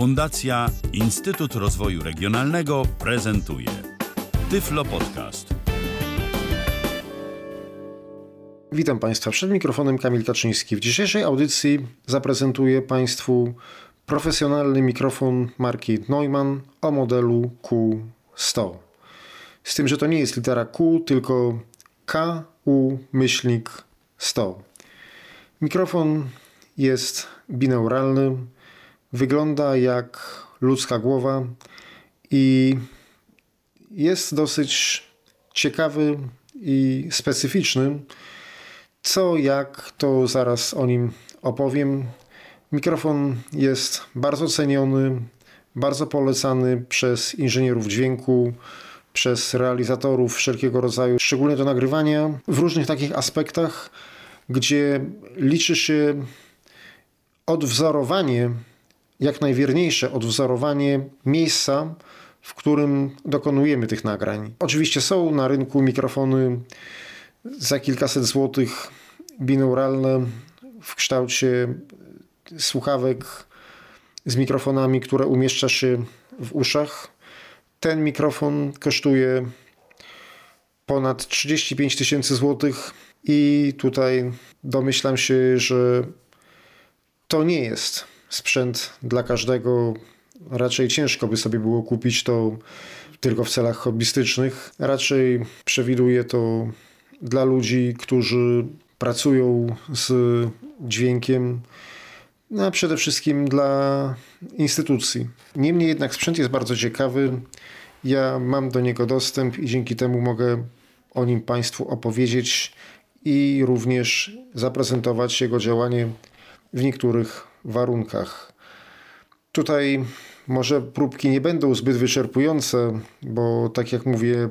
Fundacja Instytut Rozwoju Regionalnego prezentuje Tyflo Podcast. Witam Państwa. Przed mikrofonem Kamil Kaczyński. W dzisiejszej audycji zaprezentuję Państwu profesjonalny mikrofon marki Neumann o modelu Q100. Z tym, że to nie jest litera Q, tylko KU myślnik 100. Mikrofon jest bineuralny, wygląda jak ludzka głowa i jest dosyć ciekawy i specyficzny. Co jak, to zaraz o nim opowiem. Mikrofon jest bardzo ceniony, bardzo polecany przez inżynierów dźwięku, przez realizatorów wszelkiego rodzaju, szczególnie do nagrywania w różnych takich aspektach, gdzie liczy się odwzorowanie, jak najwierniejsze odwzorowanie miejsca, w którym dokonujemy tych nagrań. Oczywiście są na rynku mikrofony za kilkaset złotych binauralne w kształcie słuchawek z mikrofonami, które umieszcza się w uszach. Ten mikrofon kosztuje ponad 35 tysięcy złotych i tutaj domyślam się, że to nie jest sprzęt dla każdego. Raczej ciężko by sobie było kupić to tylko w celach hobbystycznych. Raczej przewiduję to dla ludzi, którzy pracują z dźwiękiem, no a przede wszystkim dla instytucji. Niemniej jednak sprzęt jest bardzo ciekawy. Ja mam do niego dostęp i dzięki temu mogę o nim Państwu opowiedzieć i również zaprezentować jego działanie w niektórych warunkach. Tutaj może próbki nie będą zbyt wyczerpujące, bo tak jak mówię,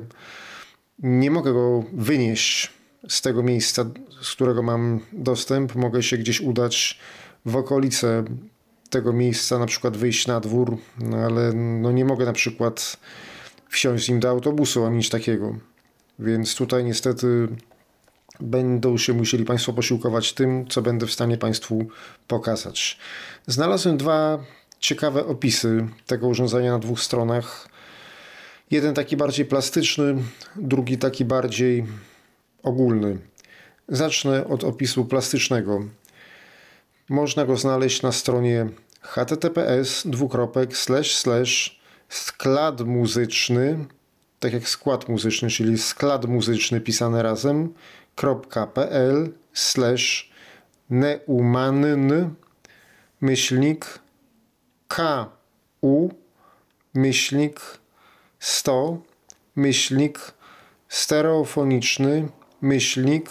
nie mogę go wynieść z tego miejsca, z którego mam dostęp. Mogę się gdzieś udać w okolice tego miejsca, na przykład wyjść na dwór, no ale no nie mogę na przykład wsiąść z nim do autobusu, a nic takiego. Więc tutaj niestety będą się musieli Państwo posiłkować tym, co będę w stanie Państwu pokazać. Znalazłem dwa ciekawe opisy tego urządzenia na dwóch stronach. Jeden taki bardziej plastyczny, drugi taki bardziej ogólny. Zacznę od opisu plastycznego. Można go znaleźć na stronie https dwukropek slash slash sklad muzyczny, tak jak skład muzyczny, czyli sklad muzyczny pisane razem, .pl slash neumann myślnik ku myślnik 100 myślnik stereofoniczny myślnik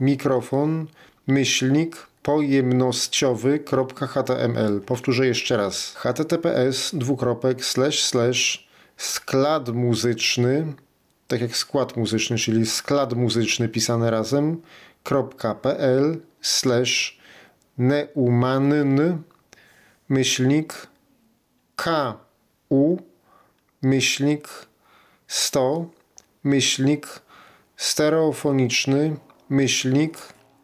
mikrofon myślnik pojemnościowy.html. Powtórzę jeszcze raz. https dwukropek slash slash sklad muzyczny tak jak skład muzyczny, czyli sklad muzyczny pisane razem, .pl slash neumann myślnik ku myślnik 100 myślnik stereofoniczny myślnik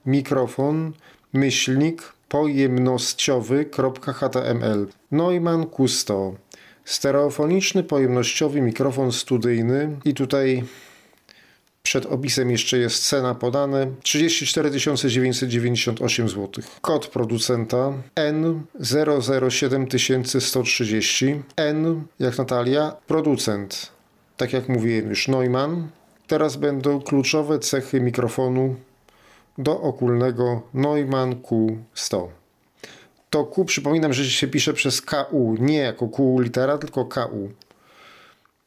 mikrofon myślnik pojemnościowy.html Neumann Q100 Stereofoniczny, pojemnościowy mikrofon studyjny i tutaj przed opisem jeszcze jest cena podane 34 998 zł. Kod producenta N007 N jak Natalia, producent. Tak jak mówiłem już Neumann. Teraz będą kluczowe cechy mikrofonu do okulnego Neumann Q100 to Q przypominam, że się pisze przez KU, nie jako Q litera, tylko KU.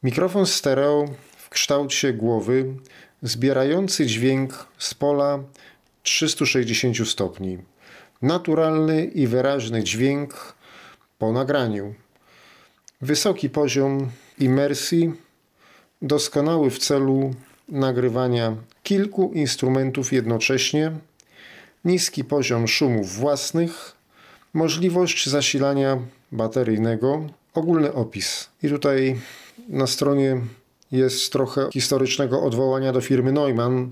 Mikrofon stereo w kształcie głowy, zbierający dźwięk z pola 360 stopni. Naturalny i wyraźny dźwięk po nagraniu. Wysoki poziom imersji, doskonały w celu nagrywania kilku instrumentów jednocześnie, niski poziom szumów własnych, Możliwość zasilania bateryjnego, ogólny opis. I tutaj na stronie jest trochę historycznego odwołania do firmy Neumann,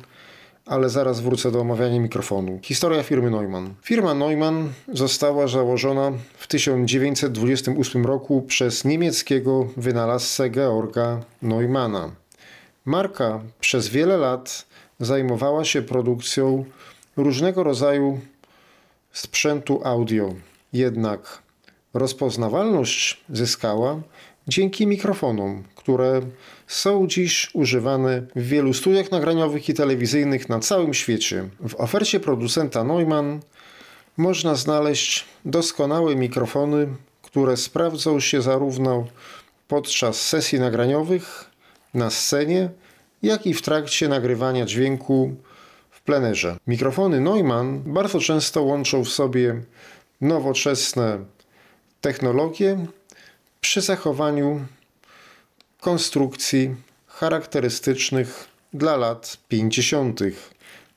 ale zaraz wrócę do omawiania mikrofonu. Historia firmy Neumann. Firma Neumann została założona w 1928 roku przez niemieckiego wynalazcę Georga Neumanna. Marka przez wiele lat zajmowała się produkcją różnego rodzaju sprzętu audio. Jednak rozpoznawalność zyskała dzięki mikrofonom, które są dziś używane w wielu studiach nagraniowych i telewizyjnych na całym świecie. W ofercie producenta Neumann można znaleźć doskonałe mikrofony, które sprawdzą się zarówno podczas sesji nagraniowych, na scenie, jak i w trakcie nagrywania dźwięku plenerze. Mikrofony Neumann bardzo często łączą w sobie nowoczesne technologie przy zachowaniu konstrukcji charakterystycznych dla lat 50.,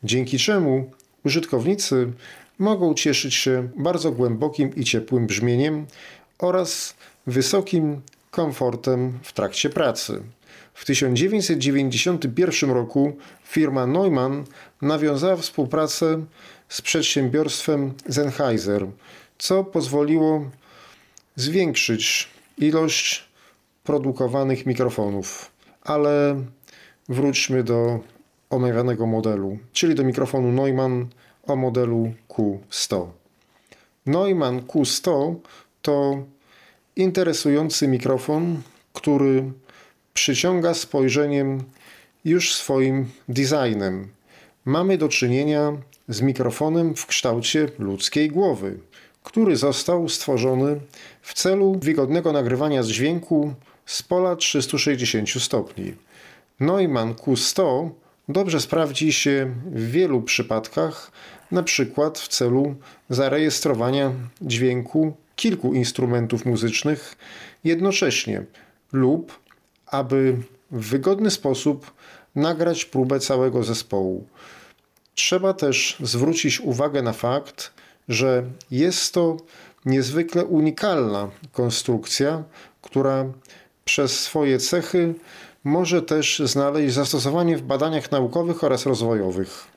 dzięki czemu użytkownicy mogą cieszyć się bardzo głębokim i ciepłym brzmieniem oraz wysokim komfortem w trakcie pracy. W 1991 roku firma Neumann nawiązała współpracę z przedsiębiorstwem Sennheiser, co pozwoliło zwiększyć ilość produkowanych mikrofonów. Ale wróćmy do omawianego modelu, czyli do mikrofonu Neumann o modelu Q100. Neumann Q100 to interesujący mikrofon, który przyciąga spojrzeniem już swoim designem. Mamy do czynienia z mikrofonem w kształcie ludzkiej głowy, który został stworzony w celu wygodnego nagrywania dźwięku z pola 360 stopni. Neumann Q100 dobrze sprawdzi się w wielu przypadkach, na przykład w celu zarejestrowania dźwięku kilku instrumentów muzycznych jednocześnie lub aby w wygodny sposób nagrać próbę całego zespołu. Trzeba też zwrócić uwagę na fakt, że jest to niezwykle unikalna konstrukcja, która przez swoje cechy może też znaleźć zastosowanie w badaniach naukowych oraz rozwojowych.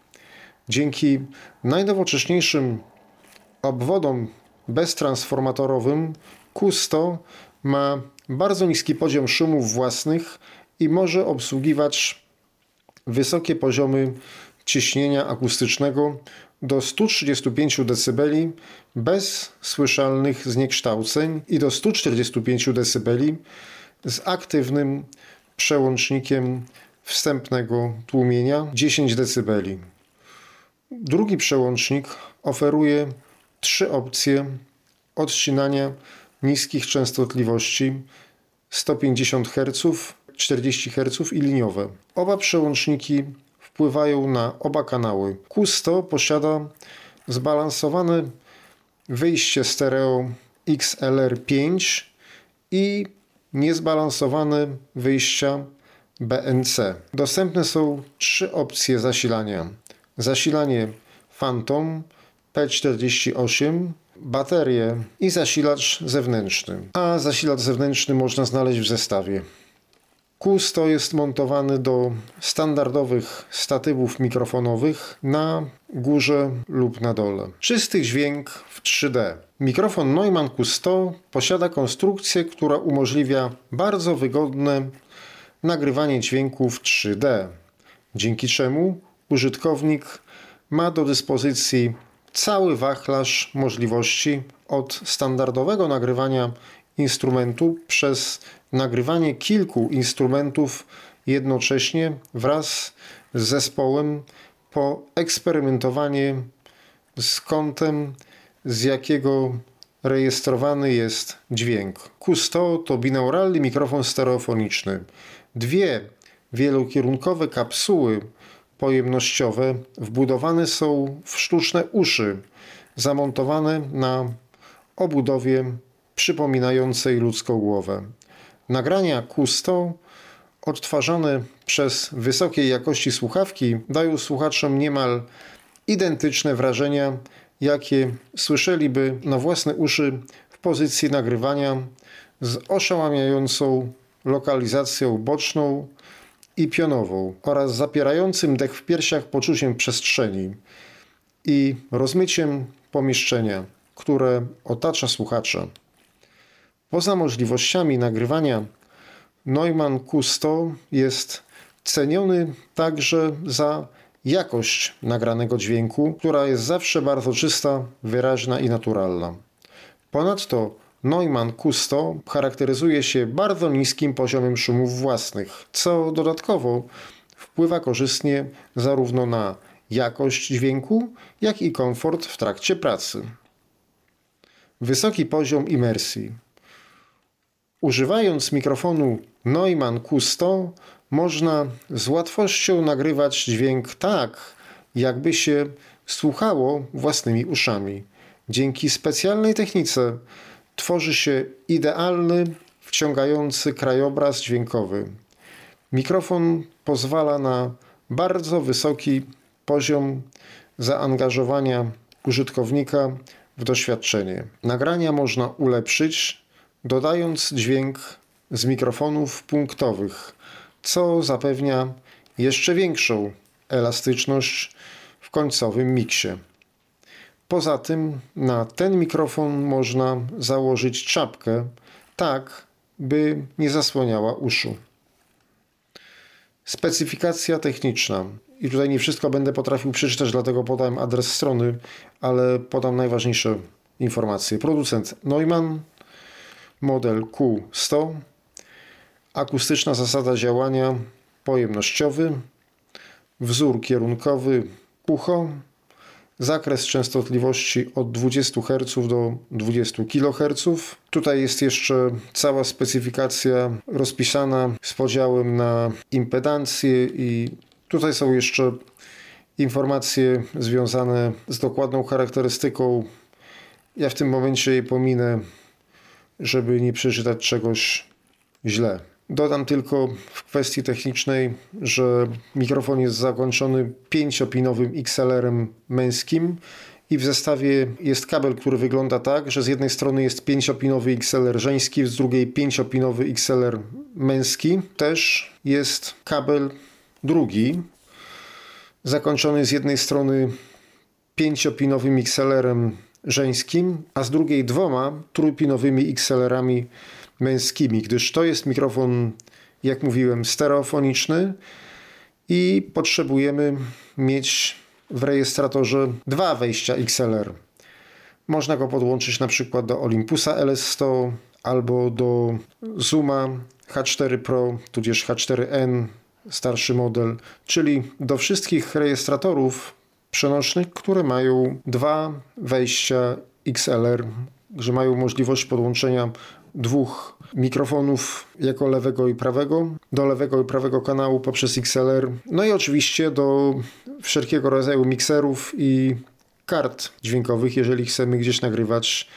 Dzięki najnowocześniejszym obwodom beztransformatorowym Q100 ma bardzo niski poziom szumów własnych i może obsługiwać wysokie poziomy ciśnienia akustycznego do 135 dB bez słyszalnych zniekształceń i do 145 dB z aktywnym przełącznikiem wstępnego tłumienia 10 dB. Drugi przełącznik oferuje trzy opcje odcinania niskich częstotliwości 150 Hz, 40 Hz i liniowe. Oba przełączniki wpływają na oba kanały. Q100 posiada zbalansowane wyjście stereo XLR5 i niezbalansowane wyjścia BNC. Dostępne są trzy opcje zasilania. Zasilanie Phantom P48, baterie i zasilacz zewnętrzny. A zasilacz zewnętrzny można znaleźć w zestawie. Q100 jest montowany do standardowych statywów mikrofonowych na górze lub na dole. Czysty dźwięk w 3D. Mikrofon Neumann Q100 posiada konstrukcję, która umożliwia bardzo wygodne nagrywanie dźwięku w 3D, dzięki czemu użytkownik ma do dyspozycji cały wachlarz możliwości od standardowego nagrywania instrumentu przez nagrywanie kilku instrumentów jednocześnie wraz z zespołem po eksperymentowanie z kątem, z jakiego rejestrowany jest dźwięk. Q100 to binauralny mikrofon stereofoniczny. Dwie wielokierunkowe kapsuły pojemnościowe wbudowane są w sztuczne uszy zamontowane na obudowie przypominającej ludzką głowę. Nagrania Q100 odtwarzane przez wysokiej jakości słuchawki dają słuchaczom niemal identyczne wrażenia, jakie słyszeliby na własne uszy w pozycji nagrywania z oszałamiającą lokalizacją boczną i pionową oraz zapierającym dech w piersiach poczuciem przestrzeni i rozmyciem pomieszczenia, które otacza słuchacza. Poza możliwościami nagrywania, Neumann Q100 jest ceniony także za jakość nagranego dźwięku, która jest zawsze bardzo czysta, wyraźna i naturalna. Ponadto Neumann Q100 charakteryzuje się bardzo niskim poziomem szumów własnych, co dodatkowo wpływa korzystnie zarówno na jakość dźwięku, jak i komfort w trakcie pracy. Wysoki poziom imersji. Używając mikrofonu Neumann Q100 można z łatwością nagrywać dźwięk tak, jakby się słuchało własnymi uszami. Dzięki specjalnej technice tworzy się idealny, wciągający krajobraz dźwiękowy. Mikrofon pozwala na bardzo wysoki poziom zaangażowania użytkownika w doświadczenie. Nagrania można ulepszyć, dodając dźwięk z mikrofonów punktowych, co zapewnia jeszcze większą elastyczność w końcowym miksie. Poza tym na ten mikrofon można założyć czapkę tak, by nie zasłaniała uszu. Specyfikacja techniczna. I tutaj nie wszystko będę potrafił przeczytać, dlatego podałem adres strony, ale podam najważniejsze informacje. Producent Neumann, model Q100, akustyczna zasada działania pojemnościowy, wzór kierunkowy ucho, zakres częstotliwości od 20 Hz do 20 kHz. Tutaj jest jeszcze cała specyfikacja rozpisana z podziałem na impedancję i tutaj są jeszcze informacje związane z dokładną charakterystyką. Ja w tym momencie je pominę, żeby nie przeczytać czegoś źle. Dodam tylko w kwestii technicznej, że mikrofon jest zakończony pięciopinowym XLR-em męskim i w zestawie jest kabel, który wygląda tak, że z jednej strony jest pięciopinowy XLR żeński, z drugiej pięciopinowy XLR męski. Też jest kabel drugi, zakończony z jednej strony pięciopinowym XLR-em żeńskim, a z drugiej dwoma trójpinowymi XLR-ami męskimi, gdyż to jest mikrofon, jak mówiłem, stereofoniczny i potrzebujemy mieć w rejestratorze dwa wejścia XLR. Można go podłączyć na przykład do Olympusa LS100 albo do Zooma H4 Pro, tudzież H4N, starszy model, czyli do wszystkich rejestratorów przenośnych, które mają dwa wejścia XLR, że mają możliwość podłączenia dwóch mikrofonów jako lewego i prawego, do lewego i prawego kanału poprzez XLR, no i oczywiście do wszelkiego rodzaju mikserów i kart dźwiękowych, jeżeli chcemy gdzieś nagrywać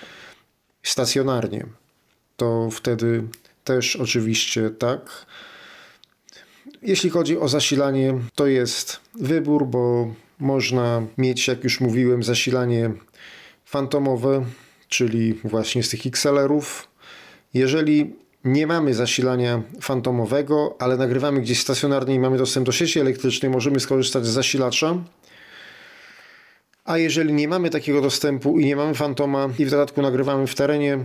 stacjonarnie. To wtedy też oczywiście tak. Jeśli chodzi o zasilanie, to jest wybór, bo można mieć, jak już mówiłem, zasilanie fantomowe, czyli właśnie z tych XLR-ów, jeżeli nie mamy zasilania fantomowego, ale nagrywamy gdzieś stacjonarnie i mamy dostęp do sieci elektrycznej, możemy skorzystać z zasilacza. A jeżeli nie mamy takiego dostępu i nie mamy fantoma i w dodatku nagrywamy w terenie,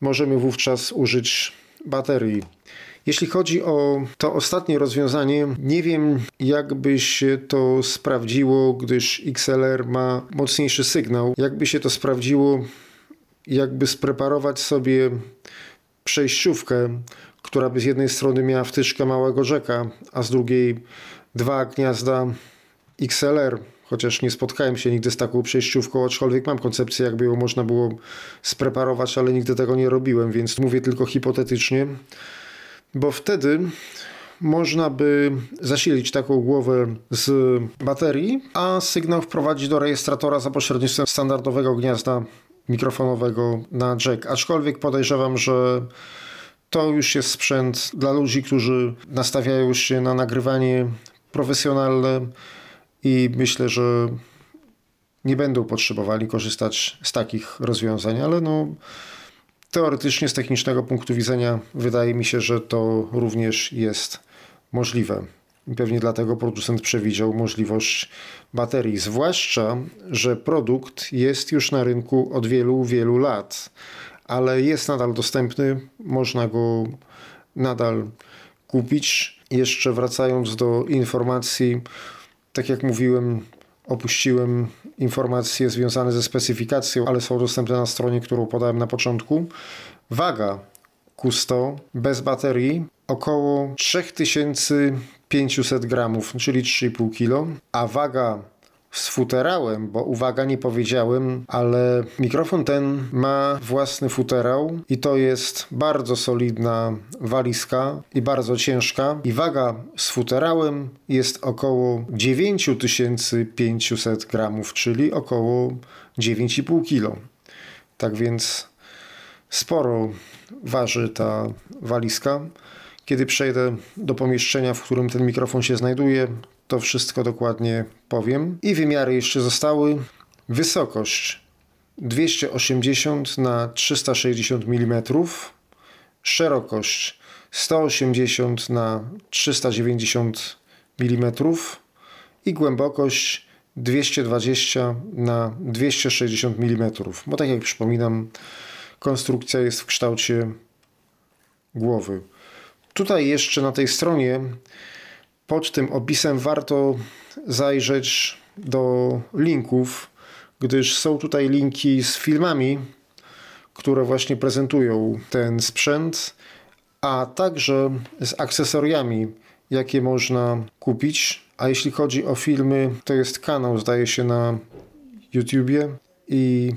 możemy wówczas użyć baterii. Jeśli chodzi o to ostatnie rozwiązanie, nie wiem jakby się to sprawdziło, gdyż XLR ma mocniejszy sygnał. Jakby się to sprawdziło, jakby spreparować sobie przejściówkę, która by z jednej strony miała wtyczkę małego rzeka, a z drugiej dwa gniazda XLR, chociaż nie spotkałem się nigdy z taką przejściówką, aczkolwiek mam koncepcję, jakby ją można było spreparować, ale nigdy tego nie robiłem, więc mówię tylko hipotetycznie, bo wtedy można by zasilić taką głowę z baterii, a sygnał wprowadzić do rejestratora za pośrednictwem standardowego gniazda mikrofonowego na jack. Aczkolwiek podejrzewam, że to już jest sprzęt dla ludzi, którzy nastawiają się na nagrywanie profesjonalne i myślę, że nie będą potrzebowali korzystać z takich rozwiązań, ale no teoretycznie z technicznego punktu widzenia wydaje mi się, że to również jest możliwe. Pewnie dlatego producent przewidział możliwość baterii, zwłaszcza, że produkt jest już na rynku od wielu, wielu lat, ale jest nadal dostępny, można go nadal kupić. Jeszcze wracając do informacji, tak jak mówiłem, opuściłem informacje związane ze specyfikacją, ale są dostępne na stronie, którą podałem na początku. Waga Kusto bez baterii około 3500 gramów, czyli 3,5 kg, a waga z futerałem, bo uwaga, nie powiedziałem, ale mikrofon ten ma własny futerał i to jest bardzo solidna walizka i bardzo ciężka i waga z futerałem jest około 9500 gramów, czyli około 9,5 kg. Tak więc sporo waży ta walizka. Kiedy przejdę do pomieszczenia, w którym ten mikrofon się znajduje, to wszystko dokładnie powiem. I wymiary jeszcze zostały. Wysokość 280 na 360 mm, szerokość 180 na 390 mm i głębokość 220 na 260 mm. Bo tak jak przypominam, konstrukcja jest w kształcie głowy. Tutaj jeszcze na tej stronie pod tym opisem warto zajrzeć do linków, gdyż są tutaj linki z filmami, które właśnie prezentują ten sprzęt, a także z akcesoriami, jakie można kupić. A jeśli chodzi o filmy, to jest kanał, zdaje się, na YouTubie i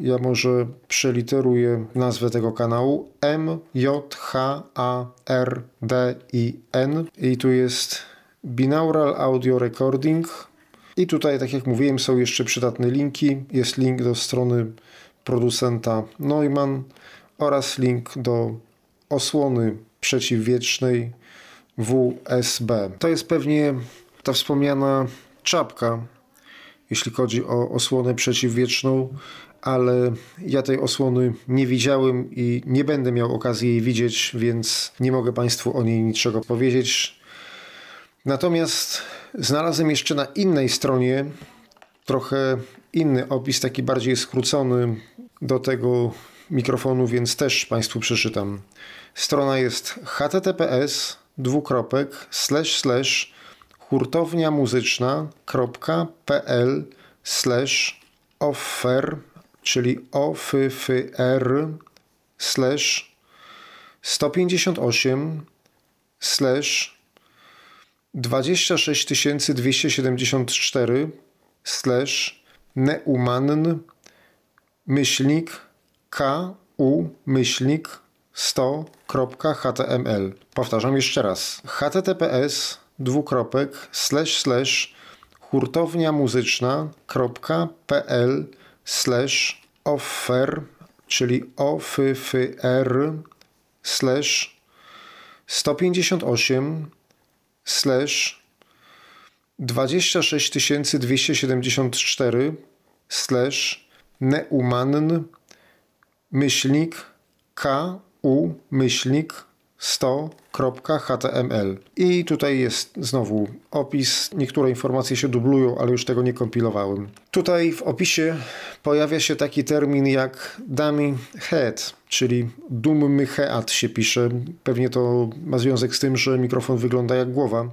ja może przeliteruję nazwę tego kanału M J H A R D I N i tu jest Binaural Audio Recording i tutaj tak jak mówiłem są jeszcze przydatne linki. Jest link do strony producenta Neumann oraz link do osłony przeciwwietrznej WSB. To jest pewnie ta wspomniana czapka, jeśli chodzi o osłonę przeciwwietrzną ale ja tej osłony nie widziałem i nie będę miał okazji jej widzieć, więc nie mogę Państwu o niej niczego powiedzieć. Natomiast znalazłem jeszcze na innej stronie trochę inny opis, taki bardziej skrócony do tego mikrofonu, więc też Państwu przeczytam. Strona jest https dwukropek slash slash hurtownia muzyczna.pl slash offer czyli OFFR slash 158 slash 26274 slash neumann myślnik ku myślnik 100.html. Powtarzam jeszcze raz. https dwukropek slash slash hurtownia muzyczna.pl slash offer, czyli offer slash 158 slash 26274 slash neumann myślnik ku myślnik 100.html. I tutaj jest znowu opis. Niektóre informacje się dublują, ale już tego nie kompilowałem. Tutaj w opisie pojawia się taki termin jak dummy head, czyli dummy head się pisze. Pewnie to ma związek z tym, że mikrofon wygląda jak głowa.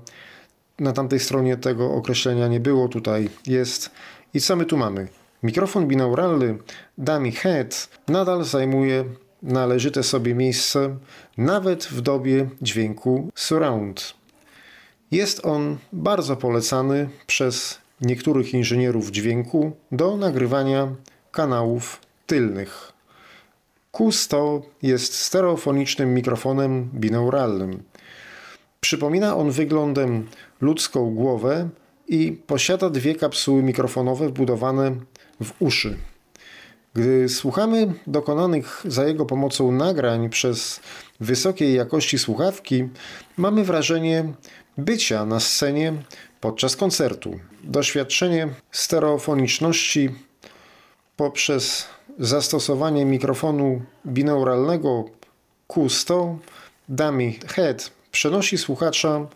Na tamtej stronie tego określenia nie było, tutaj jest. I co my tu mamy? Mikrofon binauralny dummy head nadal zajmuje należyte sobie miejsce nawet w dobie dźwięku surround. Jest on bardzo polecany przez niektórych inżynierów dźwięku do nagrywania kanałów tylnych. Q100 jest stereofonicznym mikrofonem binauralnym. Przypomina on wyglądem ludzką głowę i posiada dwie kapsuły mikrofonowe wbudowane w uszy. Gdy słuchamy dokonanych za jego pomocą nagrań przez wysokiej jakości słuchawki, mamy wrażenie bycia na scenie podczas koncertu. Doświadczenie stereofoniczności poprzez zastosowanie mikrofonu binauralnego Q100 Dummy Head przenosi słuchacza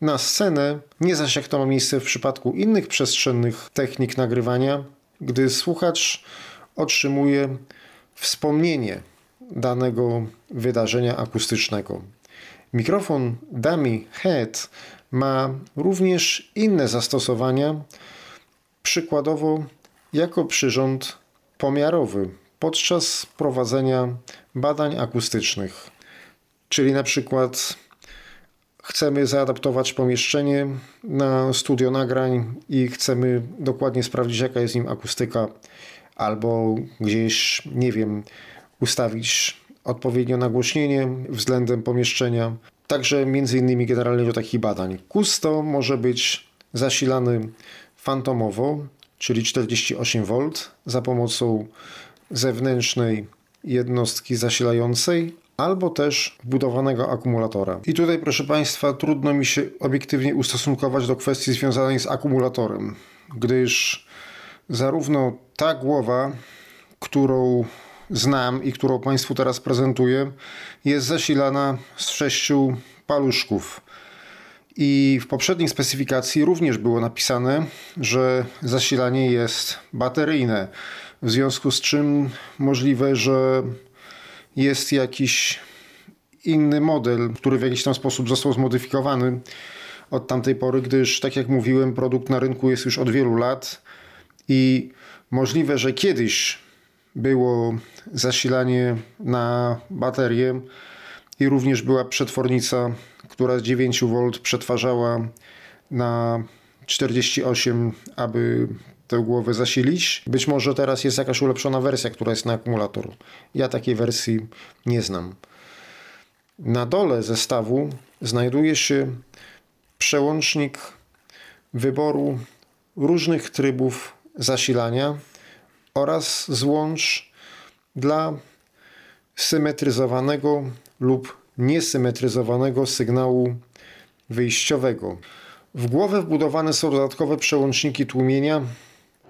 na scenę, nie zaś jak to ma miejsce w przypadku innych przestrzennych technik nagrywania, gdy słuchacz otrzymuje wspomnienie danego wydarzenia akustycznego. Mikrofon Dummy Head ma również inne zastosowania, przykładowo jako przyrząd pomiarowy podczas prowadzenia badań akustycznych. Czyli na przykład chcemy zaadaptować pomieszczenie na studio nagrań i chcemy dokładnie sprawdzić, jaka jest nim akustyka, albo gdzieś, nie wiem, ustawić odpowiednio nagłośnienie względem pomieszczenia. Także między innymi generalnie do takich badań. Kusto może być zasilany fantomowo, czyli 48V za pomocą zewnętrznej jednostki zasilającej albo też wbudowanego akumulatora. I tutaj, proszę Państwa, trudno mi się obiektywnie ustosunkować do kwestii związanej z akumulatorem, gdyż zarówno ta głowa, którą znam i którą Państwu teraz prezentuję, jest zasilana z sześciu paluszków. I w poprzedniej specyfikacji również było napisane, że zasilanie jest bateryjne, w związku z czym możliwe, że jest jakiś inny model, który w jakiś tam sposób został zmodyfikowany od tamtej pory, gdyż, tak jak mówiłem, produkt na rynku jest już od wielu lat i możliwe, że kiedyś było zasilanie na baterię i również była przetwornica, która z 9V przetwarzała na 48, aby tę głowę zasilić. Być może teraz jest jakaś ulepszona wersja, która jest na akumulator. Ja takiej wersji nie znam. Na dole zestawu znajduje się przełącznik wyboru różnych trybów zasilania oraz złącz dla symetryzowanego lub niesymetryzowanego sygnału wyjściowego. W głowę wbudowane są dodatkowe przełączniki tłumienia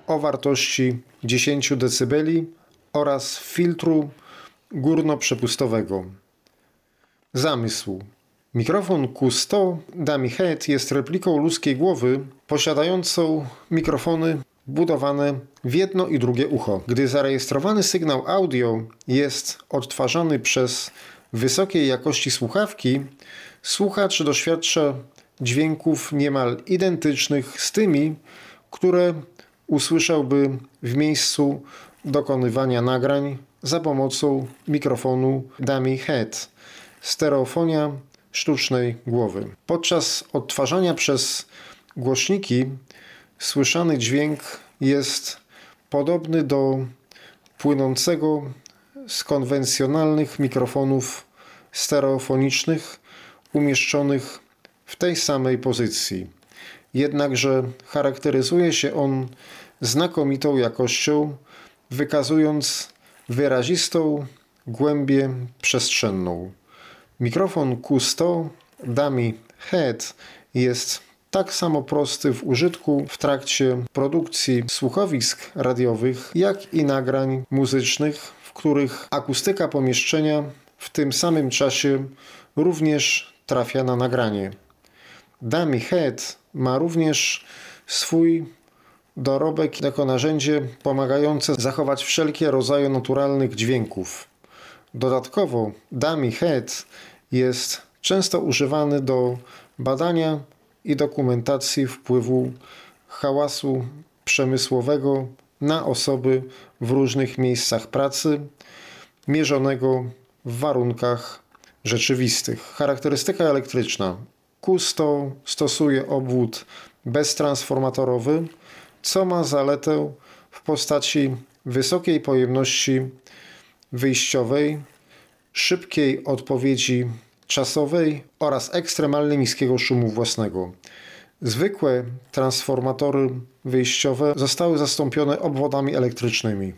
o wartości 10 dB oraz filtru górnoprzepustowego. Zamysł. Mikrofon Q100 Dummy Head jest repliką ludzkiej głowy posiadającą mikrofony budowane w jedno i drugie ucho. Gdy zarejestrowany sygnał audio jest odtwarzany przez wysokiej jakości słuchawki, słuchacz doświadcza dźwięków niemal identycznych z tymi, które usłyszałby w miejscu dokonywania nagrań za pomocą mikrofonu Dummy Head, stereofonia sztucznej głowy. Podczas odtwarzania przez głośniki słyszany dźwięk jest podobny do płynącego z konwencjonalnych mikrofonów stereofonicznych umieszczonych w tej samej pozycji. Jednakże charakteryzuje się on znakomitą jakością, wykazując wyrazistą głębię przestrzenną. Mikrofon Q100 Dummy Head jest tak samo prosty w użytku w trakcie produkcji słuchowisk radiowych, jak i nagrań muzycznych, w których akustyka pomieszczenia w tym samym czasie również trafia na nagranie. Dummy Head ma również swój dorobek jako narzędzie pomagające zachować wszelkie rodzaje naturalnych dźwięków. Dodatkowo Dummy Head jest często używany do badania i dokumentacji wpływu hałasu przemysłowego na osoby w różnych miejscach pracy, mierzonego w warunkach rzeczywistych. Charakterystyka elektryczna. Kusto stosuje obwód beztransformatorowy, co ma zaletę w postaci wysokiej pojemności wyjściowej, szybkiej odpowiedzi czasowej oraz ekstremalnie niskiego szumu własnego. Zwykłe transformatory wyjściowe zostały zastąpione obwodami elektrycznymi.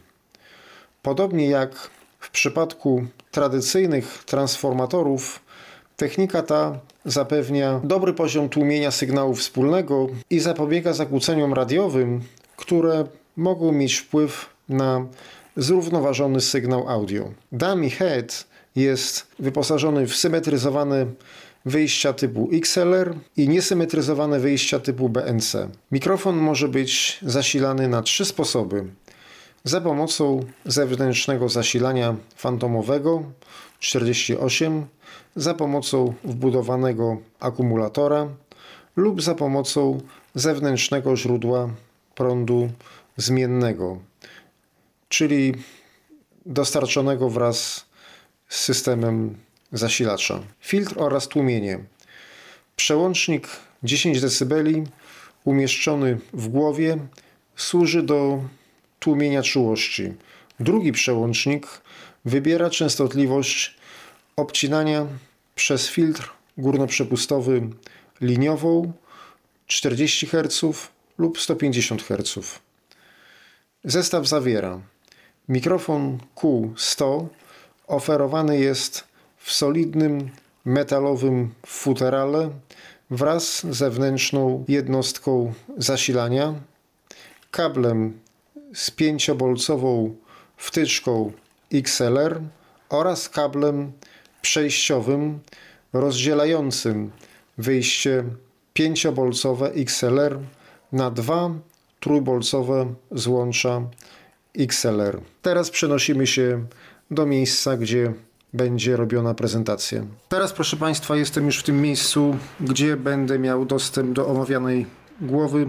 Podobnie jak w przypadku tradycyjnych transformatorów, technika ta zapewnia dobry poziom tłumienia sygnału wspólnego i zapobiega zakłóceniom radiowym, które mogą mieć wpływ na zrównoważony sygnał audio. Dummy Head jest wyposażony w symetryzowany wyjścia typu XLR i niesymetryzowane wyjścia typu BNC. Mikrofon może być zasilany na trzy sposoby. Za pomocą zewnętrznego zasilania fantomowego 48, za pomocą wbudowanego akumulatora lub za pomocą zewnętrznego źródła prądu zmiennego, czyli dostarczonego wraz z systemem zasilacza. Filtr oraz tłumienie. Przełącznik 10 dB umieszczony w głowie służy do tłumienia czułości. Drugi przełącznik wybiera częstotliwość obcinania przez filtr górnoprzepustowy liniową 40 Hz lub 150 Hz. Zestaw zawiera mikrofon Q100 oferowany jest w solidnym metalowym futerale wraz z zewnętrzną jednostką zasilania, kablem z pięciobolcową wtyczką XLR oraz kablem przejściowym rozdzielającym wyjście pięciobolcowe XLR na dwa trójbolcowe złącza XLR. Teraz przenosimy się do miejsca, gdzie będzie robiona prezentacja. Teraz, proszę Państwa, jestem już w tym miejscu, gdzie będę miał dostęp do omawianej głowy.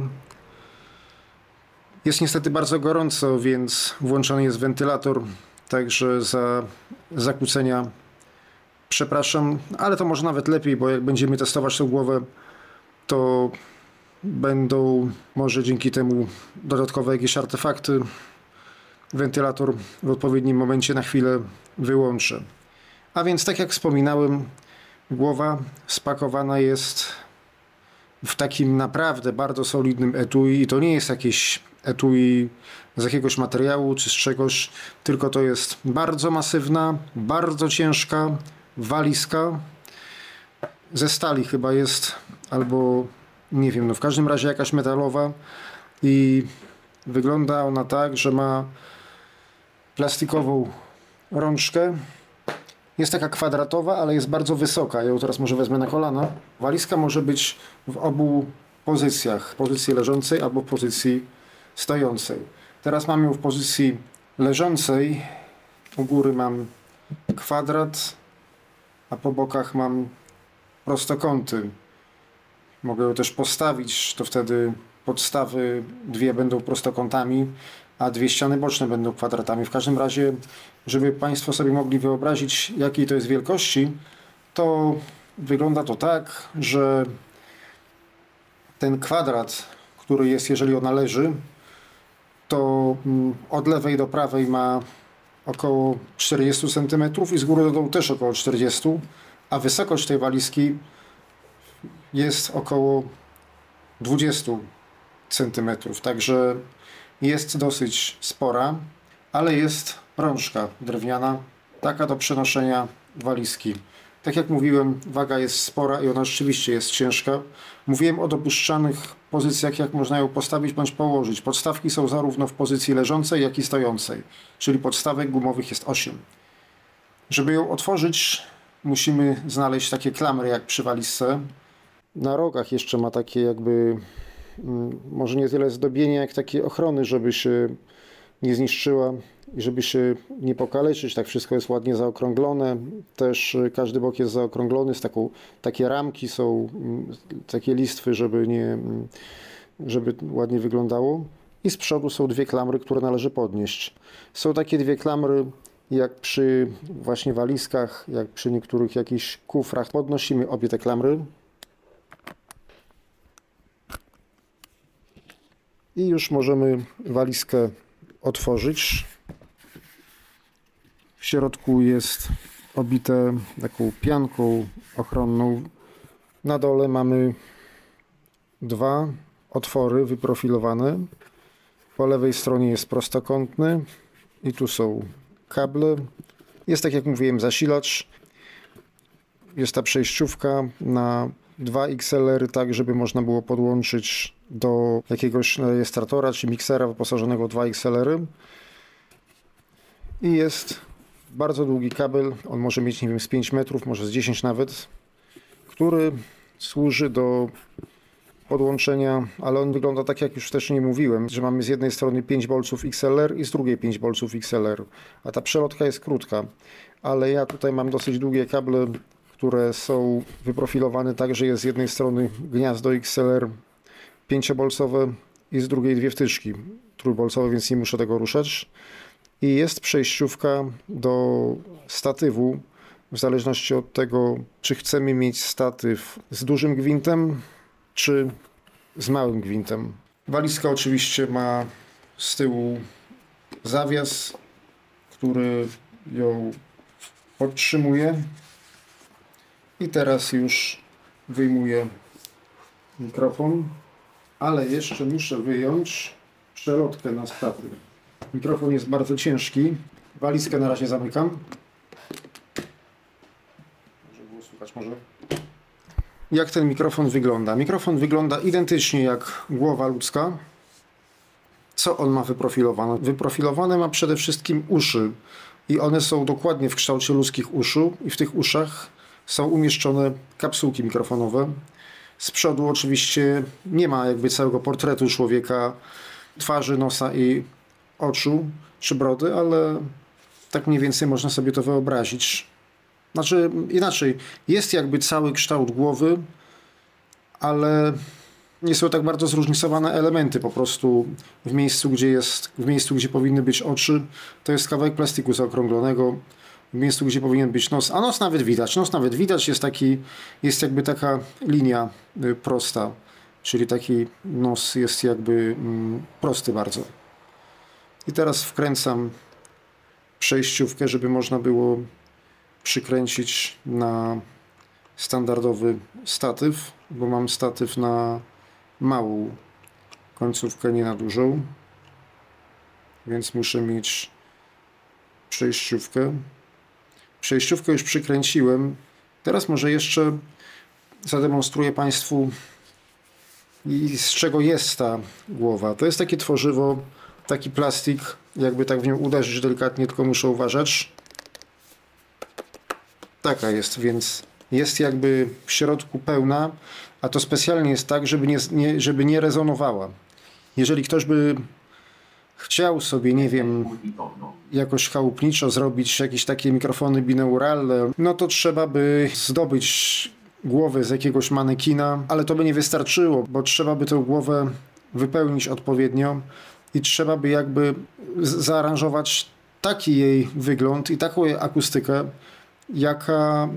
Jest niestety bardzo gorąco, więc włączony jest wentylator, także za zakłócenia przepraszam, ale to może nawet lepiej, bo jak będziemy testować tę głowę, to będą może dzięki temu dodatkowe jakieś artefakty. Wentylator w odpowiednim momencie na chwilę wyłączę. A więc, tak jak wspominałem, głowa spakowana jest w takim naprawdę bardzo solidnym etui i to nie jest jakieś etui z jakiegoś materiału czy z czegoś, tylko to jest bardzo masywna, bardzo ciężka walizka ze stali chyba jest, albo nie wiem, no w każdym razie jakaś metalowa i wygląda ona tak, że ma plastikową rączkę jest taka kwadratowa, ale jest bardzo wysoka. Ja ją teraz może wezmę na kolana. Walizka może być w obu pozycjach. Pozycji leżącej albo pozycji stojącej. Teraz mam ją w pozycji leżącej. U góry mam kwadrat, a po bokach mam prostokąty. Mogę ją też postawić, to wtedy podstawy dwie będą prostokątami, a dwie ściany boczne będą kwadratami. W każdym razie, żeby Państwo sobie mogli wyobrazić, jakiej to jest wielkości, to wygląda to tak, że ten kwadrat, który jest, jeżeli ona leży, to mm, od lewej do prawej ma około 40 cm i z góry do dołu też około 40 a wysokość tej walizki jest około 20 cm. Także jest dosyć spora, ale jest rączka drewniana, taka do przenoszenia walizki. Tak jak mówiłem, waga jest spora i ona rzeczywiście jest ciężka. Mówiłem o dopuszczanych pozycjach, jak można ją postawić bądź położyć. Podstawki są zarówno w pozycji leżącej, jak i stojącej, czyli podstawek gumowych jest 8. Żeby ją otworzyć, musimy znaleźć takie klamry jak przy walizce. Na rogach jeszcze ma takie jakby może nie tyle zdobienia, jak takie ochrony, żeby się nie zniszczyła i żeby się nie pokaleczyć. Tak wszystko jest ładnie zaokrąglone. Też y, każdy bok jest zaokrąglony, z taką, takie ramki są, mm, takie listwy, żeby nie, mm, żeby ładnie wyglądało. I z przodu są dwie klamry, które należy podnieść. Są takie dwie klamry, jak przy właśnie walizkach, jak przy niektórych jakichś kufrach. Podnosimy obie te klamry, I już możemy walizkę otworzyć. W środku jest obite taką pianką ochronną. Na dole mamy dwa otwory wyprofilowane. Po lewej stronie jest prostokątny i tu są kable. Jest tak jak mówiłem zasilacz. Jest ta przejściówka na dwa XLR tak, żeby można było podłączyć do jakiegoś rejestratora czy miksera wyposażonego w dwa XLR. I jest bardzo długi kabel, on może mieć nie wiem z 5 metrów, może z 10 nawet, który służy do podłączenia, ale on wygląda tak, jak już wcześniej mówiłem, że mamy z jednej strony 5 bolców XLR i z drugiej 5 bolców XLR, a ta przelotka jest krótka, ale ja tutaj mam dosyć długie kable, które są wyprofilowane tak, że jest z jednej strony gniazdo XLR 5-bolcowe i z drugiej dwie wtyczki trójbolcowe, więc nie muszę tego ruszać. I jest przejściówka do statywu, w zależności od tego, czy chcemy mieć statyw z dużym gwintem, czy z małym gwintem. Walizka oczywiście ma z tyłu zawias, który ją podtrzymuje. I teraz już wyjmuję mikrofon, ale jeszcze muszę wyjąć przelotkę na statyw. Mikrofon jest bardzo ciężki. Walizkę na razie zamykam. Żeby było słychać może jak ten mikrofon wygląda. Mikrofon wygląda identycznie jak głowa ludzka. Co on ma wyprofilowane? Wyprofilowane ma przede wszystkim uszy i one są dokładnie w kształcie ludzkich uszu i w tych uszach są umieszczone kapsułki mikrofonowe. Z przodu oczywiście nie ma jakby całego portretu człowieka, twarzy, nosa i oczu czy brody, ale tak mniej więcej można sobie to wyobrazić. Znaczy inaczej, jest jakby cały kształt głowy, ale nie są tak bardzo zróżnicowane elementy po prostu w miejscu, gdzie jest, w miejscu, gdzie powinny być oczy, to jest kawałek plastiku zaokrąglonego, w miejscu, gdzie powinien być nos, a nos nawet widać, nos nawet widać, jest taki, jest jakby taka linia y, prosta, czyli taki nos jest jakby mm, prosty bardzo. I teraz wkręcam przejściówkę, żeby można było przykręcić na standardowy statyw, bo mam statyw na małą końcówkę, nie na dużą, więc muszę mieć przejściówkę. Przejściówkę już przykręciłem. Teraz może jeszcze zademonstruję Państwu z czego jest ta głowa. To jest takie tworzywo, taki plastik, jakby tak w nią uderzyć delikatnie, tylko muszę uważać. Taka jest, więc jest jakby w środku pełna, a to specjalnie jest tak, żeby nie, nie, żeby nie rezonowała. Jeżeli ktoś by chciał sobie, nie wiem, jakoś chałupniczo zrobić jakieś takie mikrofony binauralne, no to trzeba by zdobyć głowę z jakiegoś manekina, ale to by nie wystarczyło, bo trzeba by tę głowę wypełnić odpowiednio i trzeba by jakby zaaranżować taki jej wygląd i taką jej akustykę, jaka,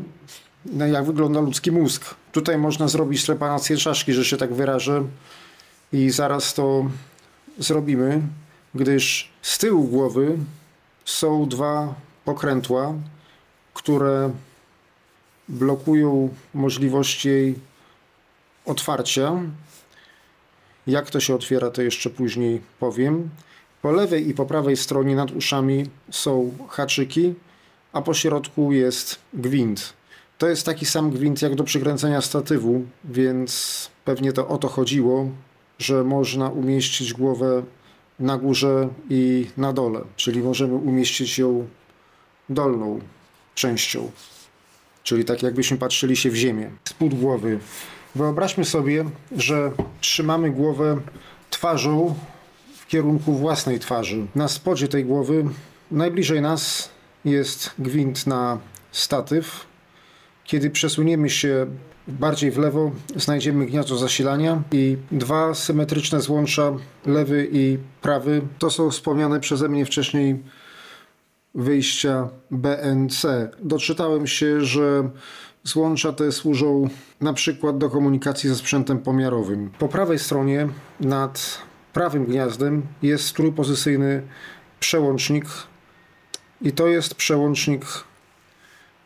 no jak wygląda ludzki mózg. Tutaj można zrobić trepanację czaszki, że się tak wyrażę i zaraz to zrobimy, gdyż z tyłu głowy są dwa pokrętła, które blokują możliwość jej otwarcia. Jak to się otwiera, to jeszcze później powiem. Po lewej i po prawej stronie nad uszami są haczyki, a po środku jest gwint. To jest taki sam gwint jak do przykręcenia statywu, więc pewnie to o to chodziło, że można umieścić głowę na górze i na dole, czyli możemy umieścić ją dolną częścią, czyli tak jakbyśmy patrzyli się w ziemię. Spód głowy. Wyobraźmy sobie, że trzymamy głowę twarzą w kierunku własnej twarzy. Na spodzie tej głowy, najbliżej nas jest gwint na statyw. Kiedy przesuniemy się bardziej w lewo, znajdziemy gniazdo zasilania i dwa symetryczne złącza, lewy i prawy. To są wspomniane przeze mnie wcześniej wyjścia BNC. Doczytałem się, że złącza te służą na przykład do komunikacji ze sprzętem pomiarowym. Po prawej stronie nad prawym gniazdem jest trójpozycyjny przełącznik i to jest przełącznik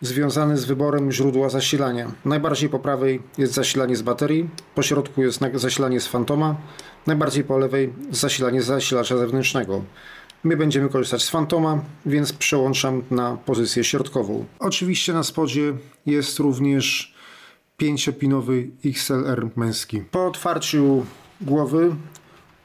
związany z wyborem źródła zasilania. Najbardziej po prawej jest zasilanie z baterii, po środku jest zasilanie z fantoma, najbardziej po lewej zasilanie z zasilacza zewnętrznego. My będziemy korzystać z fantoma, więc przełączam na pozycję środkową. Oczywiście na spodzie jest również 5-pinowy XLR męski. Po otwarciu głowy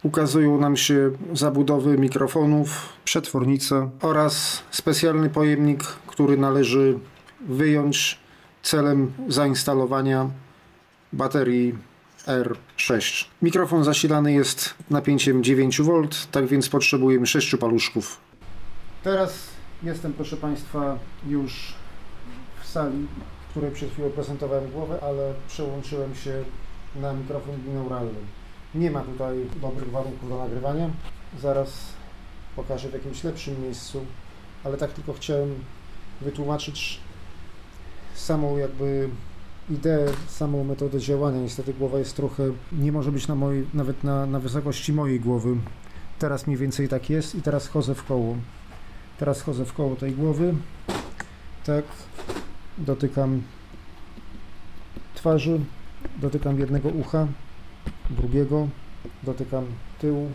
ukazują nam się zabudowy mikrofonów, przetwornica oraz specjalny pojemnik, który należy wyjąć celem zainstalowania baterii R6. Mikrofon zasilany jest napięciem 9V, tak więc potrzebujemy 6 paluszków. Teraz jestem, proszę Państwa, już w sali, w której przed chwilą prezentowałem głowę, ale przełączyłem się na mikrofon binauralny. Nie ma tutaj dobrych warunków do nagrywania. Zaraz pokażę w jakimś lepszym miejscu, ale tak tylko chciałem wytłumaczyć samą jakby ideę, samą metodę działania. Niestety głowa jest trochę, nie może być na mojej, nawet na, na wysokości mojej głowy. Teraz mniej więcej tak jest i teraz chodzę w koło. Teraz chodzę w koło tej głowy. Tak. Dotykam twarzy, dotykam jednego ucha, drugiego, dotykam tyłu,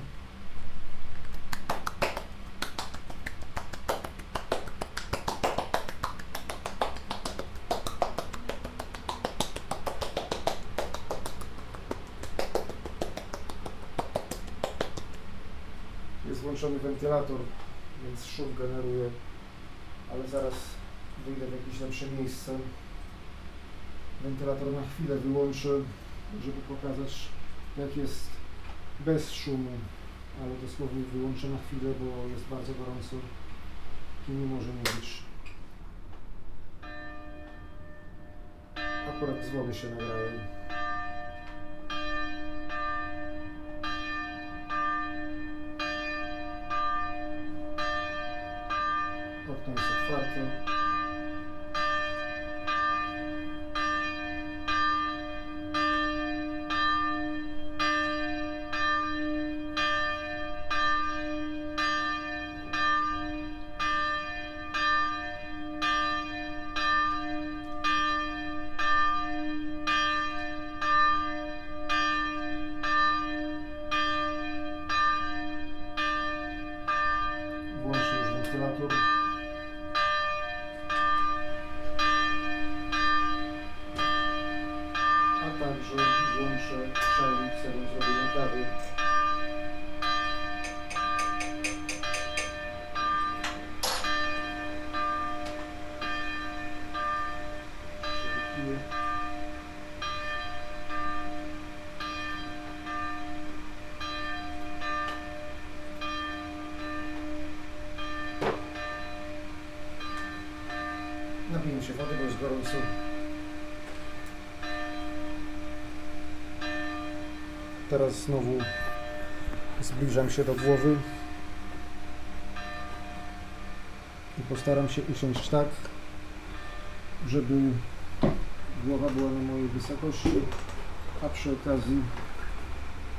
wentylator, więc szum generuje, ale zaraz wyjdę w jakieś lepsze miejsce. Wentylator na chwilę wyłączę, żeby pokazać jak jest bez szumu, ale dosłownie wyłączę na chwilę, bo jest bardzo gorąco i nie może mówić. Akurat z się nagraje. Okno jest Teraz znowu zbliżam się do głowy i postaram się usiąść tak, żeby głowa była na mojej wysokości, a przy okazji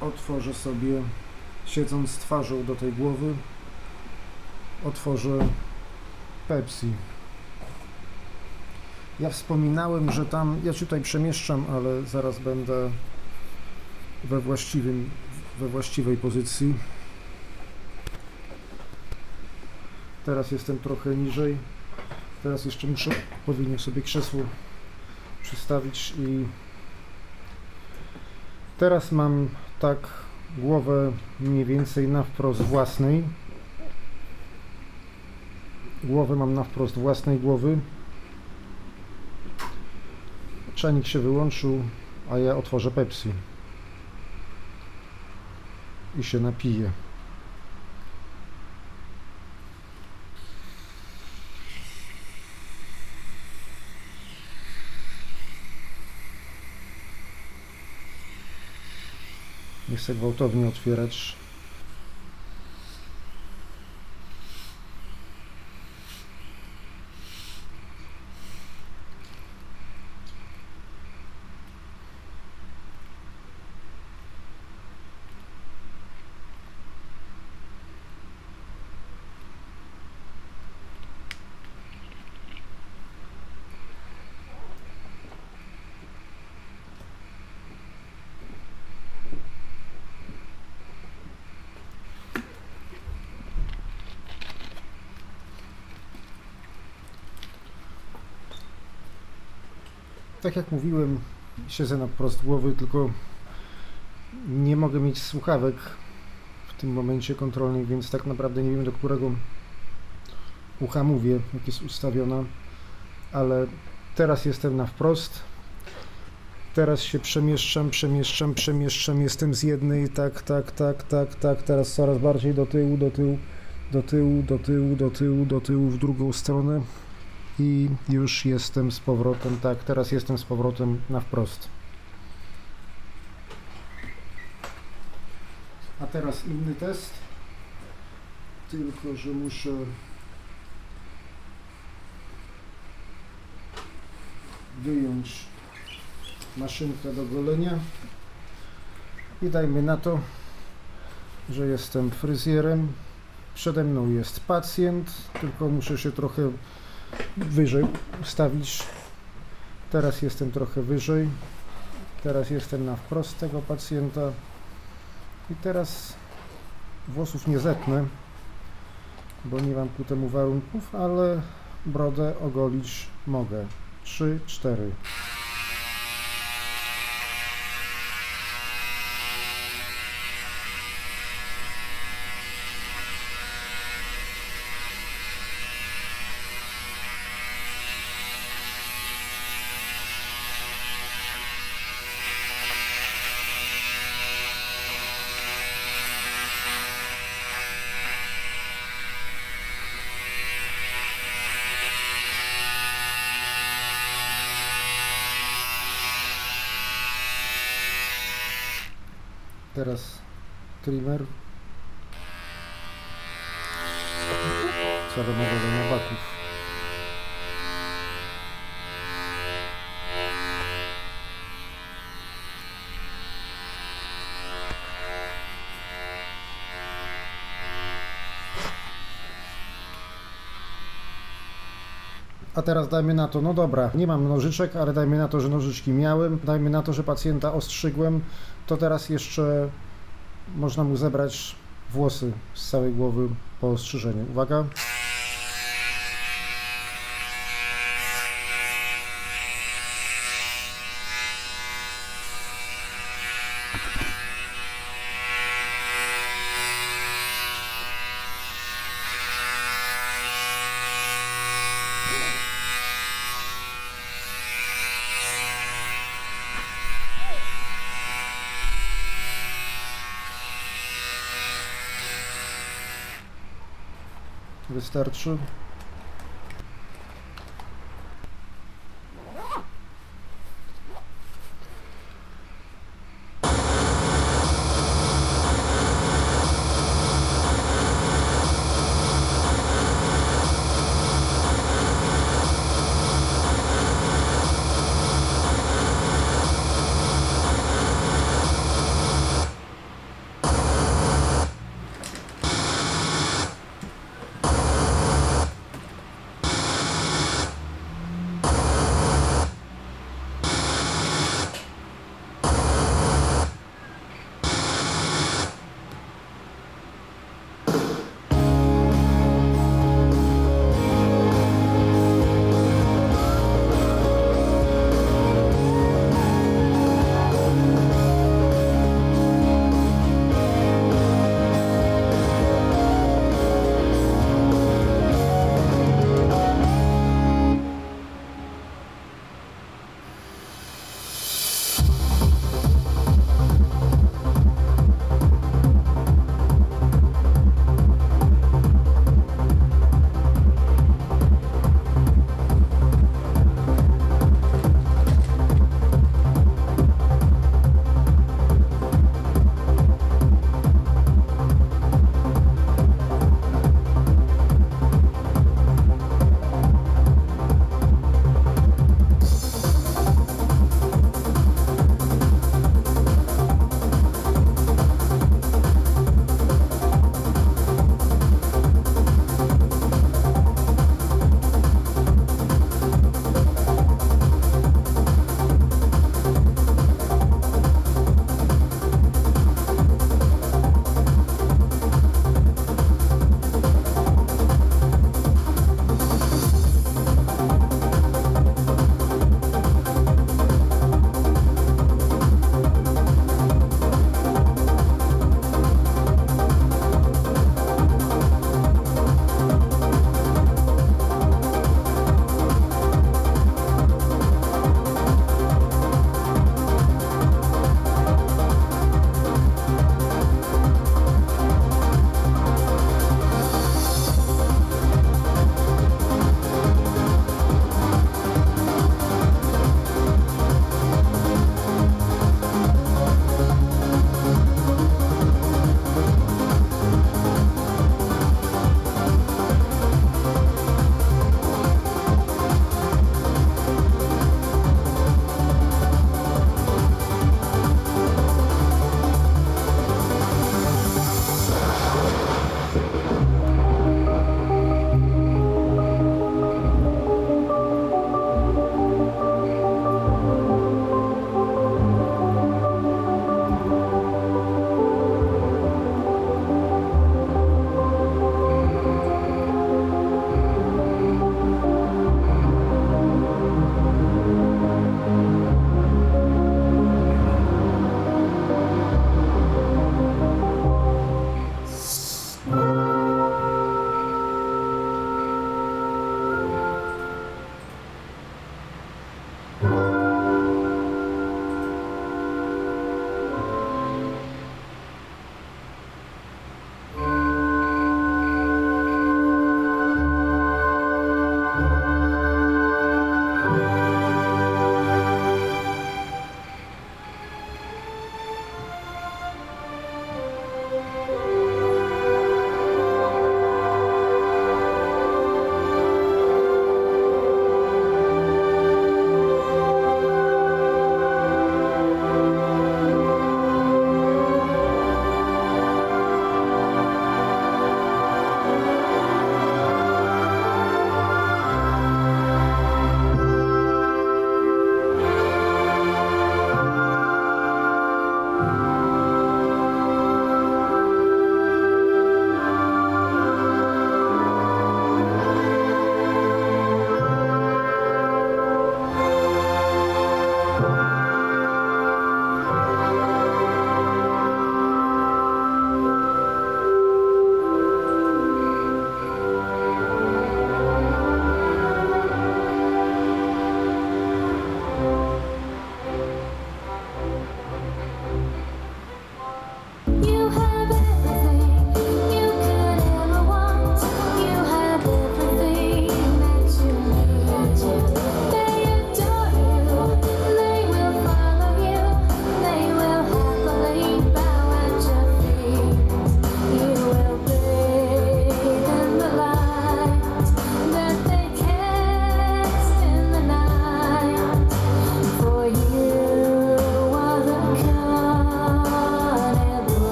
otworzę sobie, siedząc twarzą do tej głowy, otworzę Pepsi. Ja wspominałem, że tam, ja się tutaj przemieszczam, ale zaraz będę we właściwym, we właściwej pozycji. Teraz jestem trochę niżej. Teraz jeszcze muszę, powinienem sobie krzesło przystawić i teraz mam tak głowę mniej więcej na wprost własnej. Głowę mam na wprost własnej głowy. Czanik się wyłączył, a ja otworzę Pepsi i się napiję. Nie chcę gwałtownie otwierać. Tak jak mówiłem, siedzę na prost głowy, tylko nie mogę mieć słuchawek w tym momencie kontrolnych, więc tak naprawdę nie wiem do którego ucha mówię, jak jest ustawiona, ale Teraz jestem na wprost. Teraz się przemieszczam, przemieszczam, przemieszczam. Jestem z jednej, tak, tak, tak, tak, tak. Teraz coraz bardziej do tyłu, do tyłu, do tyłu, do tyłu, do tyłu, do tyłu, w drugą stronę. I już jestem z powrotem, tak, teraz jestem z powrotem na wprost. A teraz inny test. Tylko, że muszę wyjąć maszynkę do golenia i dajmy na to, że jestem fryzjerem. Przede mną jest pacjent, tylko muszę się trochę wyżej ustawić. Teraz jestem trochę wyżej. Teraz jestem na wprost tego pacjenta. I teraz włosów nie zetnę, bo nie mam ku temu warunków, ale brodę ogolić mogę. 3, 4. Teraz trimmer. Celowo na baków. A teraz dajmy na to, no dobra, nie mam nożyczek, ale dajmy na to, że nożyczki miałem, dajmy na to, że pacjenta ostrzygłem, to teraz jeszcze można mu zebrać włosy z całej głowy po ostrzyżeniu. Uwaga. Wystarczy. I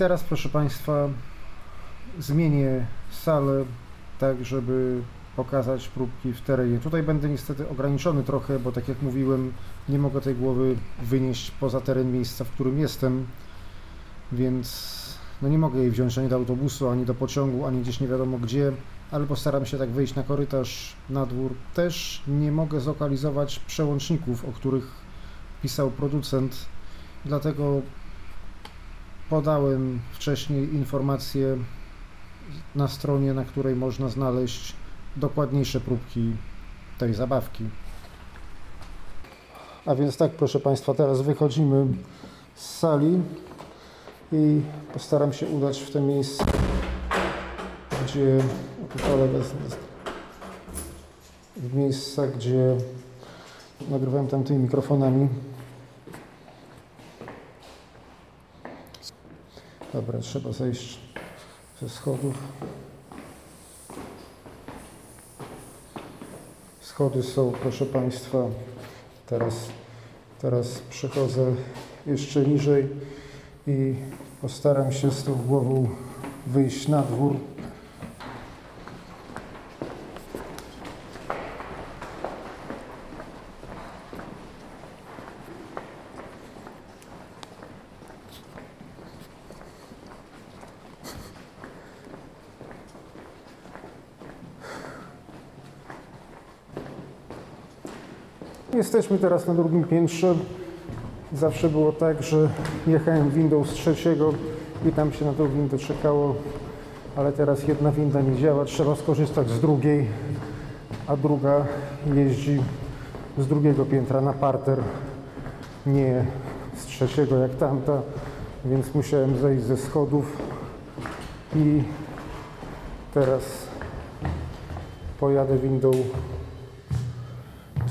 teraz, proszę Państwa, zmienię salę tak, żeby pokazać próbki w terenie. Tutaj będę niestety ograniczony trochę, bo tak jak mówiłem, nie mogę tej głowy wynieść poza teren miejsca, w którym jestem, więc no nie mogę jej wziąć ani do autobusu, ani do pociągu, ani gdzieś nie wiadomo gdzie, ale postaram się tak wyjść na korytarz, na dwór. Też nie mogę zlokalizować przełączników, o których pisał producent, dlatego podałem wcześniej informację na stronie, na której można znaleźć dokładniejsze próbki tej zabawki. A więc tak, proszę Państwa, teraz wychodzimy z sali i postaram się udać w te miejsce, gdzie w miejsca, gdzie nagrywałem tamtymi mikrofonami. Dobra, trzeba zejść ze schodów. Schody są, proszę Państwa, teraz, teraz przechodzę jeszcze niżej i postaram się z tą głową wyjść na dwór. Jesteśmy teraz na drugim piętrze. Zawsze było tak, że jechałem windą z trzeciego i tam się na tą windę czekało, ale teraz jedna winda nie działa, trzeba skorzystać z drugiej, a druga jeździ z drugiego piętra na parter, nie z trzeciego jak tamta, więc musiałem zejść ze schodów i teraz pojadę windą,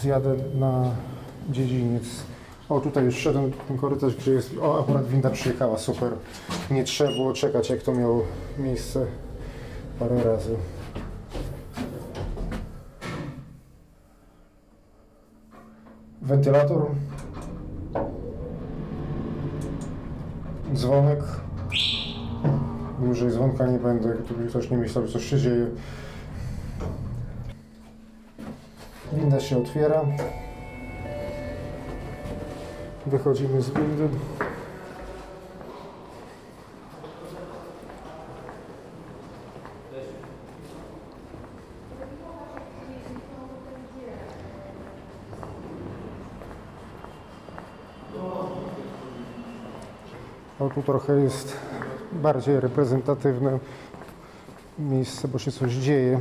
zjadę na dziedziniec. O, tutaj już szedłem ten korytarz, gdzie jest... O, akurat winda przyjechała, super. Nie trzeba było czekać, jak to miało miejsce parę razy. Wentylator. Dzwonek. Dłużej dzwonka nie będę, tu ktoś nie myślał, że coś się dzieje. Winda się otwiera. Wychodzimy z windy. O, tu trochę jest bardziej reprezentatywne miejsce, bo się coś dzieje.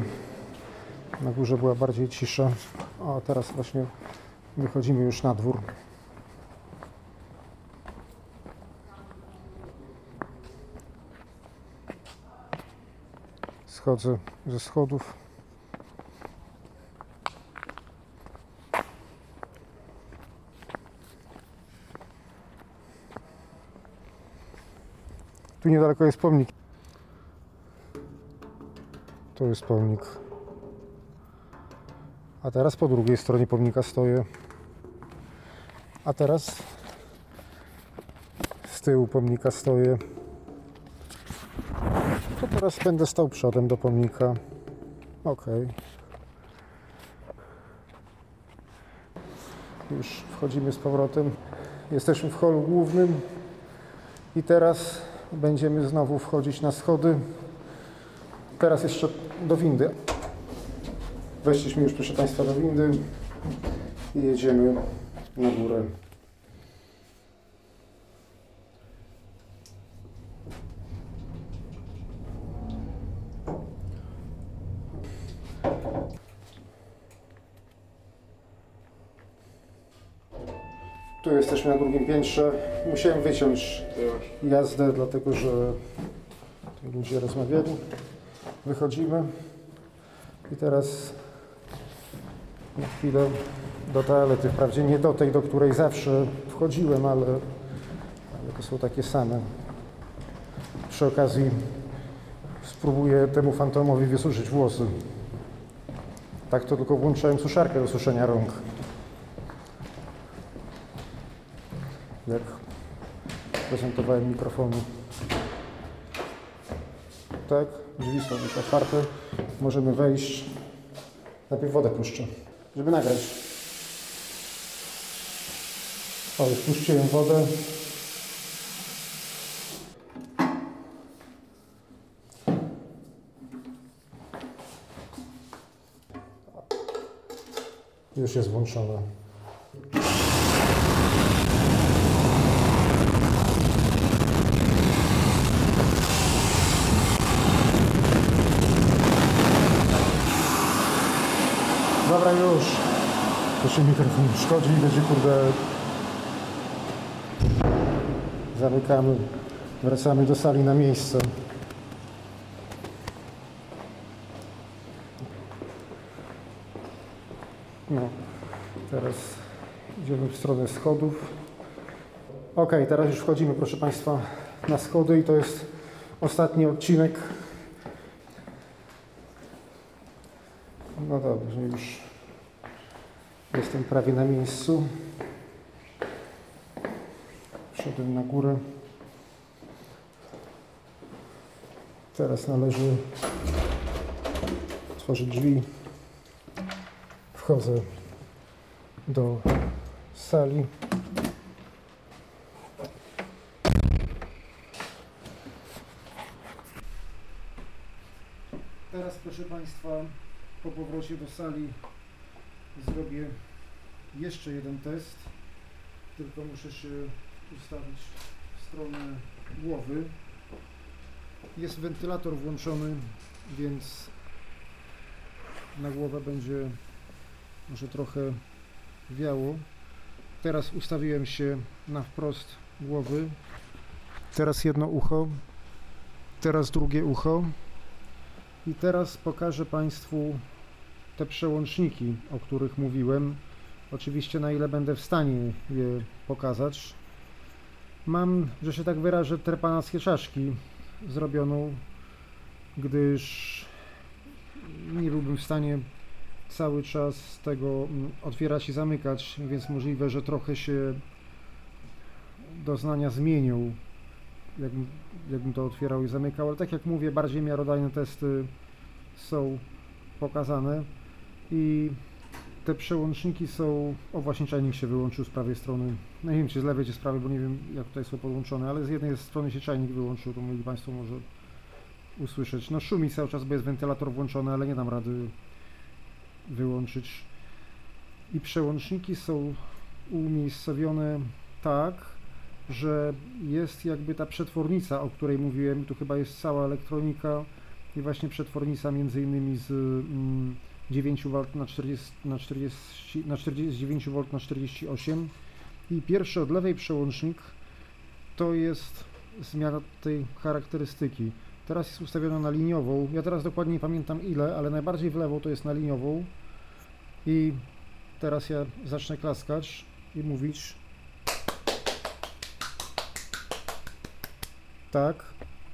Na górze była bardziej cisza. O, teraz właśnie wychodzimy już na dwór. Schodzę ze schodów. Tu niedaleko jest pomnik. To jest pomnik. A teraz po drugiej stronie pomnika stoję. A teraz z tyłu pomnika stoję. To teraz będę stał przodem do pomnika. Ok. Już wchodzimy z powrotem. Jesteśmy w holu głównym i teraz będziemy znowu wchodzić na schody. Teraz jeszcze do windy. Weszliśmy już, proszę Państwa, do windy i jedziemy na górę. Tu jesteśmy na drugim piętrze. Musiałem wyciąć jazdę, dlatego że ludzie rozmawiali. Wychodzimy i teraz na chwilę do toalety. Wprawdzie nie do tej, do której zawsze wchodziłem, ale, ale to są takie same. Przy okazji spróbuję temu fantomowi wysuszyć włosy. Tak to tylko włączyłem suszarkę do suszenia rąk. Jak prezentowałem mikrofonu. Tak, drzwi są już otwarte. Możemy wejść. Najpierw wodę puszczę, żeby nagrać. O, już puściłem wodę. Już jest włączona. Dobra, już. To się mikrofon szkodzi i będzie kurde. Zamykamy. Wracamy do sali na miejsce. No, teraz idziemy w stronę schodów. Ok, teraz już wchodzimy, proszę Państwa, na schody i to jest ostatni odcinek. No dobrze, już jestem prawie na miejscu. Wszedłem na górę. Teraz należy otworzyć drzwi. Wchodzę do sali. Teraz, proszę Państwa, po powrocie do sali zrobię jeszcze jeden test. Tylko muszę się ustawić w stronę głowy. Jest wentylator włączony, więc na głowę będzie może trochę wiało. Teraz ustawiłem się na wprost głowy. Teraz jedno ucho, teraz drugie ucho. I teraz pokażę Państwu te przełączniki, o których mówiłem. Oczywiście na ile będę w stanie je pokazać. Mam, że się tak wyrażę, trepanackie czaszki zrobioną, gdyż nie byłbym w stanie cały czas tego mm, otwierać i zamykać, więc możliwe, że trochę się doznania zmienią, jakbym, jakbym to otwierał i zamykał, ale tak jak mówię, bardziej miarodajne testy są pokazane i te przełączniki są, o właśnie czajnik się wyłączył z prawej strony, no nie wiem czy z lewej czy z prawej, bo nie wiem jak tutaj są podłączone, ale z jednej strony się czajnik wyłączył, to mogli Państwo może usłyszeć. No szumi cały czas, bo jest wentylator włączony, ale nie dam rady wyłączyć. I przełączniki są umiejscowione tak, że jest jakby ta przetwornica, o której mówiłem, tu chyba jest cała elektronika i właśnie przetwornica między innymi z mm, 9 V na 40, na 40, na 49 V na 48 i pierwszy od lewej przełącznik to jest zmiana tej charakterystyki. Teraz jest ustawiona na liniową. Ja teraz dokładnie nie pamiętam ile, ale najbardziej w lewo to jest na liniową. I teraz ja zacznę klaskać i mówić. Tak.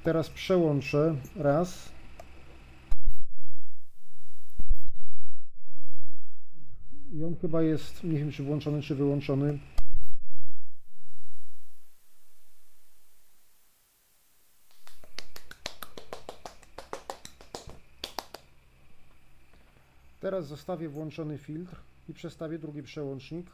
Teraz przełączę raz. I on chyba jest, nie wiem czy włączony, czy wyłączony. Teraz zostawię włączony filtr i przestawię drugi przełącznik.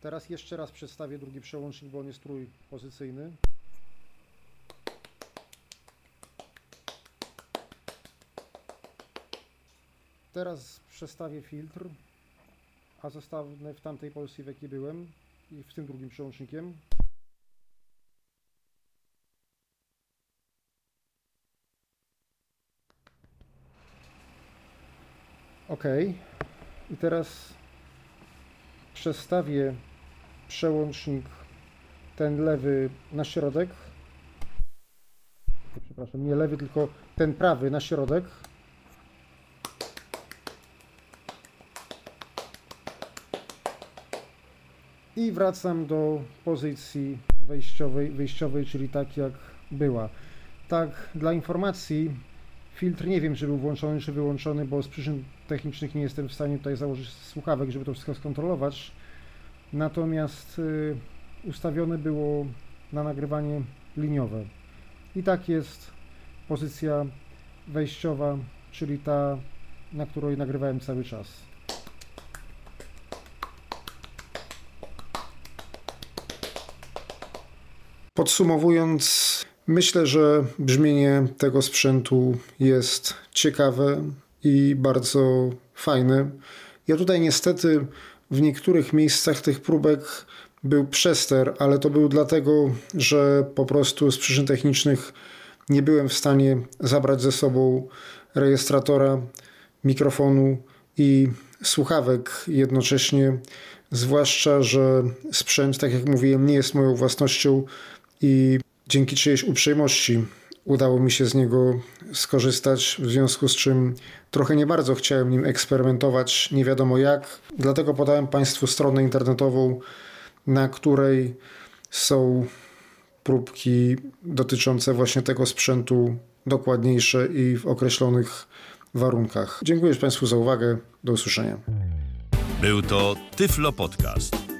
Teraz jeszcze raz przestawię drugi przełącznik, bo on jest trójpozycyjny. Teraz przestawię filtr, a zostanę w tamtej pozycji, w jakiej byłem i w tym drugim przełącznikiem. OK. I teraz przestawię przełącznik ten lewy na środek. Przepraszam, nie lewy, tylko ten prawy na środek. I wracam do pozycji wejściowej, wyjściowej, czyli tak jak była. Tak, dla informacji, filtr nie wiem, czy był włączony, czy wyłączony, bo z przyczyn technicznych nie jestem w stanie tutaj założyć słuchawek, żeby to wszystko skontrolować, natomiast y, ustawione było na nagrywanie liniowe. I tak jest pozycja wejściowa, czyli ta, na której nagrywałem cały czas. Podsumowując, myślę, że brzmienie tego sprzętu jest ciekawe i bardzo fajne. Ja tutaj niestety w niektórych miejscach tych próbek był przester, ale to był dlatego, że po prostu z przyczyn technicznych nie byłem w stanie zabrać ze sobą rejestratora, mikrofonu i słuchawek jednocześnie. Zwłaszcza, że sprzęt, tak jak mówiłem, nie jest moją własnością i dzięki czyjejś uprzejmości udało mi się z niego skorzystać, w związku z czym trochę nie bardzo chciałem nim eksperymentować, nie wiadomo jak. Dlatego podałem Państwu stronę internetową, na której są próbki dotyczące właśnie tego sprzętu dokładniejsze i w określonych warunkach. Dziękuję Państwu za uwagę. Do usłyszenia. Był to Tyflo Podcast.